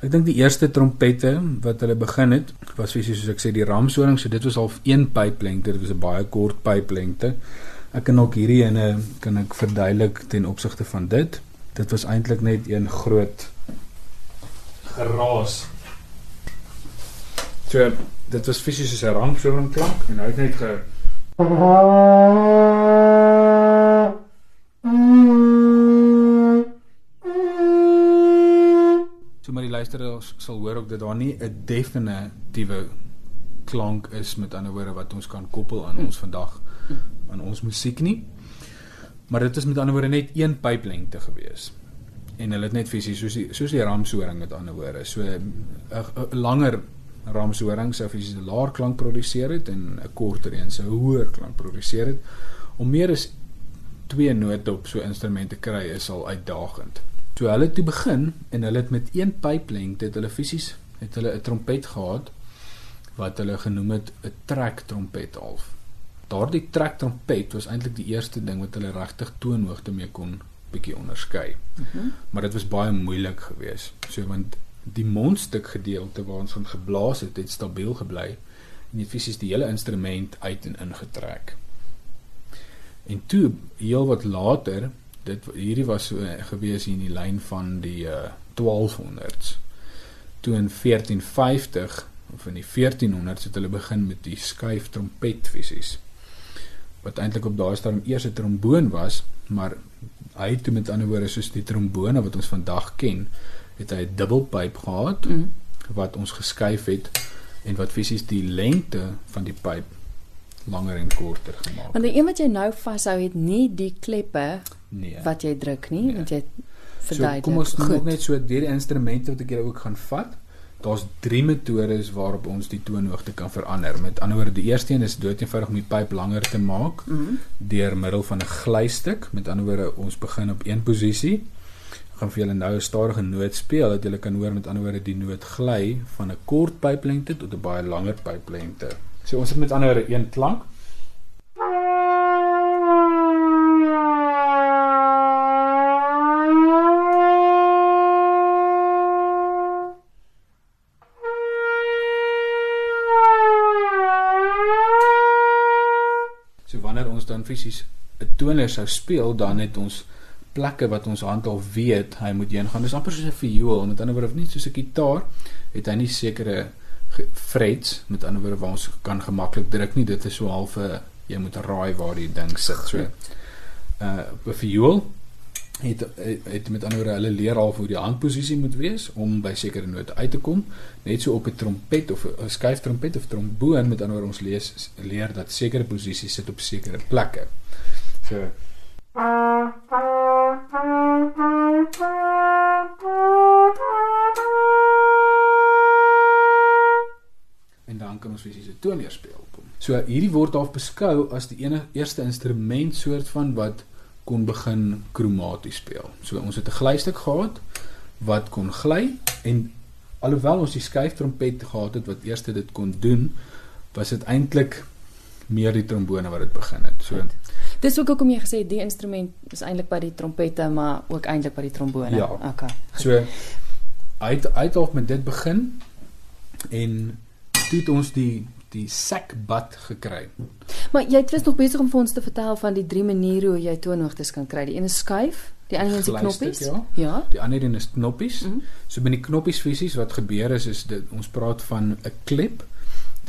Ek dink die eerste trompette wat hulle begin het, was fisies soos ek sê die ramsoring, so dit was al 1 pyplengte, dit was 'n baie kort pyplengte. Ek kan ook hierdie ene kan ek verduidelik ten opsigte van dit. Dit was eintlik net een groot geraas. So dit was fisies soos 'n ramsoring klank en hy het net ge luisteraars sal hoor ook dat daar nie 'n definitiewe klank is met ander woorde wat ons kan koppel aan ons vandag aan ons musiek nie. Maar dit is met ander woorde net een pyplengte gewees. En hulle het net fisies soos die soos die ramshoring met ander woorde. So 'n langer ramshoring sou fisies 'n laer klank produseer het en 'n korter een sou 'n hoër klank produseer het. Om meer as twee note op so 'n instrument te kry is al uitdagend. So hulle het toe begin en hulle het met een pyplengte het hulle fisies het hulle 'n trompet gehad wat hulle genoem het 'n trek trompet half. Daardie trek trompet was eintlik die eerste ding wat hulle regtig toonhoogte mee kon bietjie onderskei. Mm -hmm. Maar dit was baie moeilik geweest. So want die mondstuk gedeelte waar ons van geblaas het, het stabiel gebly en dit fisies die hele instrument uit en ingetrek. En toe heel wat later, dit hierdie was so gewees in die lyn van die uh, 1200s. Toe in 1450 of in die 1400s het hulle begin met die skuif trompet fisies. Wat eintlik op daai stadium eers 'n tromboon was, maar hy het met ander woorde soos die trombone wat ons vandag ken, het hy 'n dubbelpyp gehad mm. wat ons geskuif het en wat fisies die lengte van die pyp langer en korter gemaak. Want die een wat jy nou vashou het nie die kleppe nee. wat jy druk nie, nee. want jy verduidelik. So kom ons nog net so deur die instrumente wat ek julle ook gaan vat. Daar's drie metodes waarop ons die toonhoogte kan verander. Met ander woorde, die eerste een is doeteenvoudig om die pyp langer te maak mm -hmm. deur middel van 'n glystuk. Met ander woorde, ons begin op een posisie gaan vir julle nou 'n stadige noot speel dat julle kan hoor met ander woorde die noot gly van 'n kort pyplengte tot 'n baie langer pyplengte. So ons het met ander woorde een klank. Fisies 'n toner sou speel, dan het ons plekke wat ons hand al weet hy moet heen gaan. Dis amper soos 'n viool, met ander woorde of nie soos 'n gitaar het hy nie sekere frets met ander woorde waar ons kan gemaklik druk nie. Dit is so half 'n jy moet raai waar die ding sit. So uh 'n viool het het met ander woorde hulle leer al hoe die handposisie moet wees om by sekere note uit te kom. Net so op 'n trompet of 'n skuiftrompet of tromboon met ander woorde ons lees leer dat sekere posisies sit op sekere plekke. So en dan kan ons fisies 'n toonleer speel op hom. So hierdie word half beskou as die enige eerste instrument soort van wat kon begin kromaties speel. So ons het 'n glystuk gehad wat kon gly en alhoewel ons die skuiftrompet gehad het wat eers dit kon doen, was dit eintlik meer die trombone wat dit begin het. So right. Dis ook hoekom jy gesê die instrument is eintlik by die trompette, maar ook eintlik by die trombone. Ja. Okay. So uit uit of met dit begin en toe het ons die die sekbad gekry. Maar jy het nog besig om vir ons te vertel van die drie maniere hoe jy toonhoogtes kan kry. Die een is skuif, die ander een is knoppies. Ja. ja. Die ander een is knoppies. Mm -hmm. So binne die knoppies fisies wat gebeur is is dit ons praat van 'n klep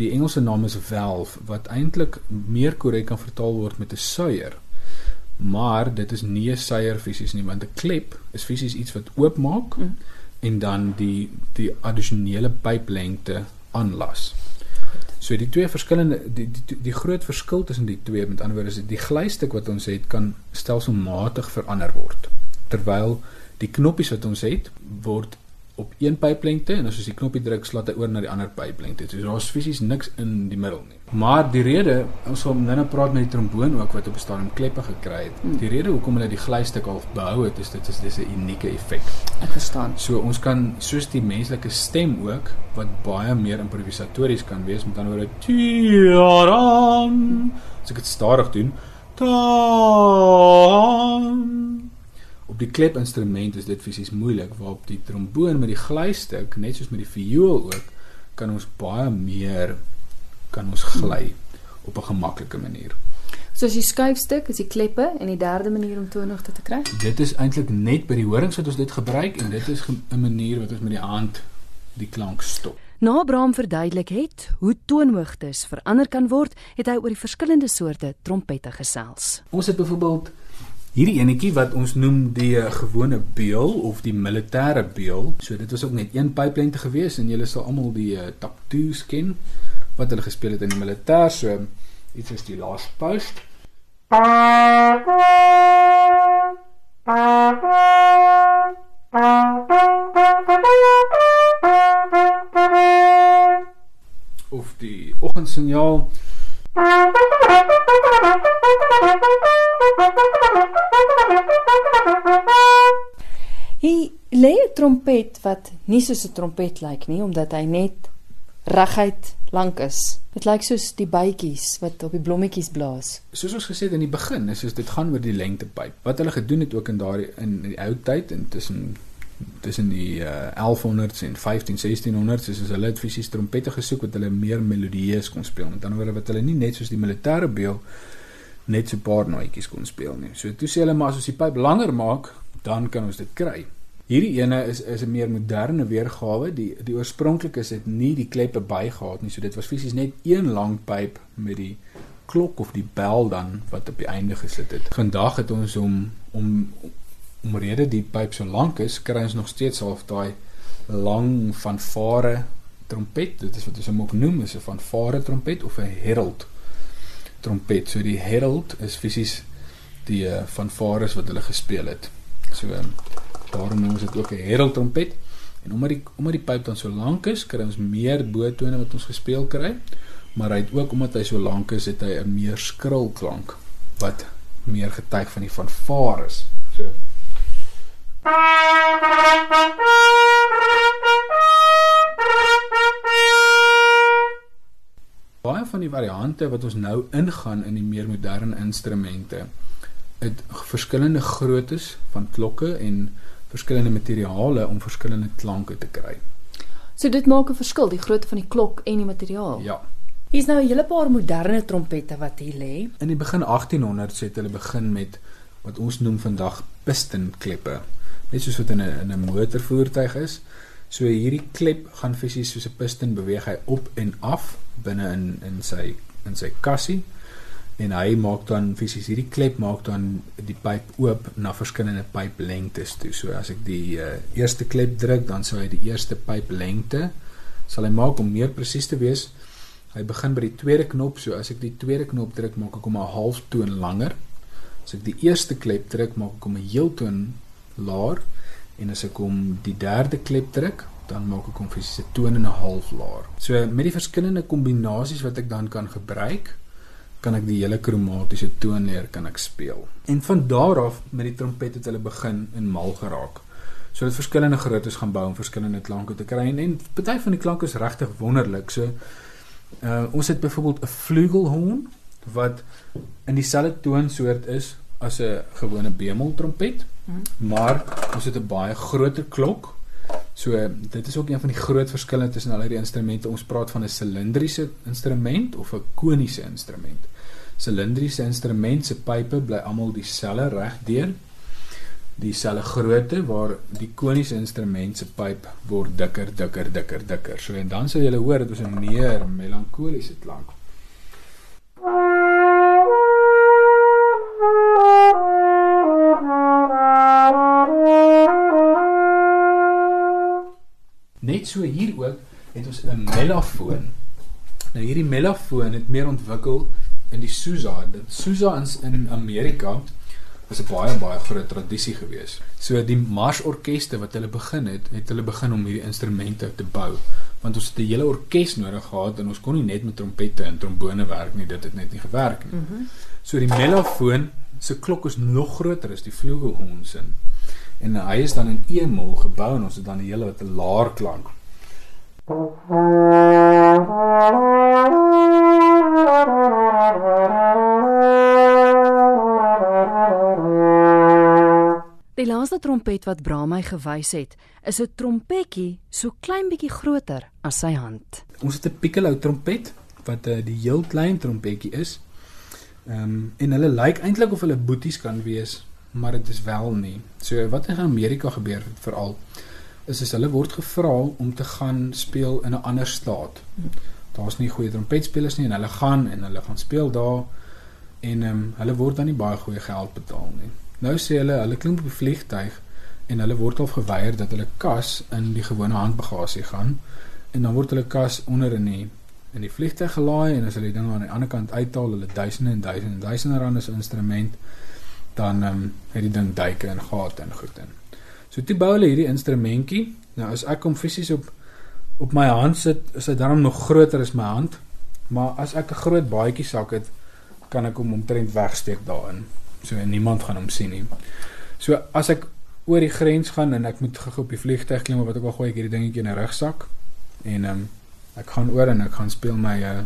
Die Engelse naam is valve wat eintlik meer korrek kan vertaal word met 'n suier. Maar dit is nie 'n suier fisies nie, want 'n klep is fisies iets wat oopmaak mm. en dan die die addisionele pyplengte aanlas. So die twee verskillende die, die die groot verskil tussen die twee met ander woorde is die glystuk wat ons het kan stelselmatig verander word. Terwyl die knoppies wat ons het word op een pyplengte en as jy die knoppie druk, slaat hy oor na die ander pyplengte. So daar's fisies niks in die middel nie. Maar die rede, ons gaan nou nou praat met die tromboon ook wat op 'n stadium kleppe gekry het. Hmm. Die rede hoekom hulle die glystuk al behou het, is dit is dis 'n unieke effek. Ek verstaan. So ons kan soos die menslike stem ook wat baie meer improvisatories kan wees met ander woorde tiaran. So ek dit stadig doen. Ta Op die klepinstrument is dit fisies moeilik, waarop die tromboon met die glystuk, net soos met die viool ook, kan ons baie meer kan ons gly op 'n gemaklike manier. So as die skuifstuk is die kleppe en die derde manier om toonhoogte te kry. Dit is eintlik net by die horings wat ons dit gebruik en dit is 'n manier wat ons met die hand die klank stop. Na Abraham verduidelik het hoe toonhoogtes verander kan word, het hy oor die verskillende soorte trompette gesels. Ons het byvoorbeeld hierdie enetjie wat ons noem die uh, gewone beul of die militêre beul. So dit was ook net een pyplengte gewees en julle sal almal die uh, taptoes ken wat hulle gespeel het in die militêr. So iets is die last post. Of die oggendsignaal. Hy lê 'n trompet wat nie soos 'n trompet lyk nie omdat hy net reguit lank is. Dit lyk soos die bytjies wat op die blommetjies blaas. Soos ons gesê het in die begin, is dit gaan oor die lengtepyp. Wat hulle gedoen het ook in daardie in die ou tyd en tussen die uh, 1100s en 15 1600s is hulle het fisies trompette gesoek wat hulle meer melodieus kon speel. Met ander woorde wat hulle nie net soos die militêre beeld net so paar nootjies kon speel nie. So toe sê hulle maar as ons die pyp langer maak, dan kan ons dit kry. Hierdie ene is is 'n meer moderne weergawe. Die die oorspronklikes het nie die kleppe bygehad nie. So dit was fisies net een lang pyp met die klok of die bel dan wat op die einde gesit het. Vandag het ons om om omrede die pyp so lank is, kry ons nog steeds half daai lang fanfare trompet. Dit is wat ons hom ook noem, is 'n fanfare trompet of 'n herald trompet. So die herald is fisies die uh, fanfares wat hulle gespeel het. So um, daarom noem ons dit ook 'n herald trompet. En omdat die omdat die pyp dan so lank is, kry ons meer botone wat ons gespeel kry. Maar hy het ook omdat hy so lank is, het hy 'n meer skril klank wat meer getuig van die fanfares. So Baie van die variante wat ons nou ingaan in die meer moderne instrumente het verskillende groottes van klokke en verskillende materiale om verskillende klanke te kry. So dit maak 'n verskil, die grootte van die klok en die materiaal. Ja. Hier's nou 'n hele paar moderne trompette wat hier lê. In die begin 1800s het hulle begin met wat ons noem vandag pistonkleppe. Net soos wat in 'n in 'n motorvoertuig is. So hierdie klep gaan fisies soos 'n piston beweeg hy op en af binne in in sy in sy kassie en hy maak dan fisies hierdie klep maak dan die pyp oop na verskillende pyplengtes toe. So as ek die uh, eerste klep druk, dan sal hy die eerste pyplengte sal hy maak om meer presies te wees. Hy begin by die tweede knop, so as ek die tweede knop druk, maak ek hom 'n half toon langer. As ek die eerste klep druk, maak ek hom 'n heel toon laer en as ek hom die derde klep druk, dan maak ek hom fisies 'n toon en 'n half laer. So met die verskillende kombinasies wat ek dan kan gebruik, kan ek die hele kromatiese toonleer kan ek speel. En van daar af met die trompet het hulle begin in mal geraak. So dit verskillende groottes gaan bou om verskillende klanke te kry en, en party van die klanke is regtig wonderlik. So uh ons het byvoorbeeld 'n flugelhorn wat in dieselfde toonsoort is as 'n gewone bemol trompet, hmm. maar ons het 'n baie groter klok. So dit is ook een van die groot verskille tussen al hierdie instrumente. Ons praat van 'n silindriese instrument of 'n koniese instrument. Silindriese instrument se pype bly almal dieselfde regdeur. Dieselfde grootte waar die koniese instrument se pyp word dikker, dikker, dikker, dikker. So en dan sal jy hoor dit is 'n meer melankoliese klank. Net so hier ook het ons 'n mellafoon. Nou hierdie mellafoon het meer ontwikkel in die Sousa. Dit Sousa in, in Amerika was 'n baie baie groot tradisie gewees. So die marsorkeste wat hulle begin het, het hulle begin om hierdie instrumente te bou. Want ons het 'n hele orkes nodig gehad en ons kon nie net met trompette en trombone werk nie. Dit het net nie gewerk nie. Mm -hmm. So die mellafoon se klok is nog groter as die flugelhorn se. En hy is dan in E-mol gebou en ons het dan 'n hele wat 'n laar klank. Die laaste trompet wat Bra my gewys het, is 'n trompetjie so klein bietjie groter as sy hand. Ons het 'n piccolo trompet wat uh, die heel klein trompetjie is. Ehm um, en hulle lyk eintlik of hulle boeties kan wees, maar dit is wel nie. So wat in Amerika gebeur veral is as hulle word gevra om te gaan speel in 'n ander staat. Daar's nie goeie trompetspelers nie en hulle gaan en hulle gaan speel daar en ehm um, hulle word dan nie baie goeie geld betaal nie. Nou sê hulle hulle klim op 'n vliegtyg en hulle word al geweier dat hulle kas in die gewone handbagasie gaan en dan word hulle kas onder in die in die vliegtyg gelaai en as hulle die ding aan die ander kant uithaal, hulle duisende en duisende en duisende rande se instrument dan ehm um, het die ding duike en gate en goed in. So toe bou hulle hierdie instrumentjie. Nou as ek hom fisies op op my hand sit, is hy dan nog groter as my hand. Maar as ek 'n groot baadjie sak het, kan ek hom omtrent wegsteek daarin. So niemand gaan hom sien nie. So as ek oor die grens gaan en ek moet gou op die vliegtuig klim of wat ek wil gooi ek hierdie dingetjie in 'n rugsak en ehm um, ek gaan oor en ek gaan speel my uh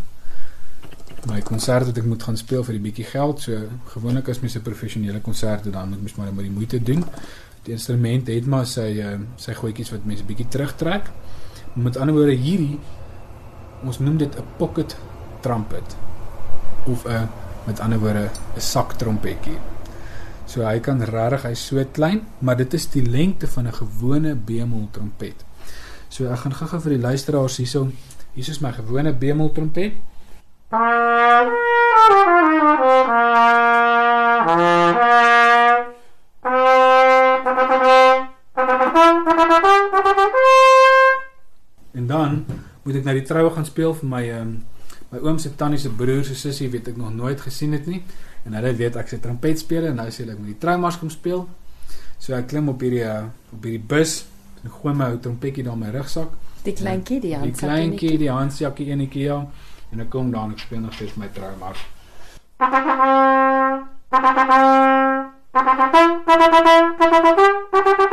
my konsert wat ek moet gaan speel vir die bietjie geld. So gewoonlik as mens 'n professionele konsert het, dan moet mens maar net die moeite doen. Die instrument het maar sy uh, sy goedjies wat mense bietjie terugtrek. Met ander woorde hierdie ons noem dit 'n pocket trumpet of 'n met ander woorde 'n saktrompetjie. So hy kan regtig hy's so klein, maar dit is die lengte van 'n gewone bemol trompet. So ek gaan gou-gou vir die luisteraars hierso hier is my gewone bemol trompet. En dan moet ek na die troue gaan speel vir my um, my oom se tannie se broer se sussie weet ek nog nooit gesien het nie en hulle weet ek se trompet speel en nou sê hulle ek moet die troumars kom speel. So ek klim op hierdie uh, op hierdie bus en gooi my ou trompetjie daar in my rugsak. Die kleintjie, die handsak. Die kleintjie, die handsakkie enetjie ja en ek kom daar en ek speel nog steeds my traumas. Thank you.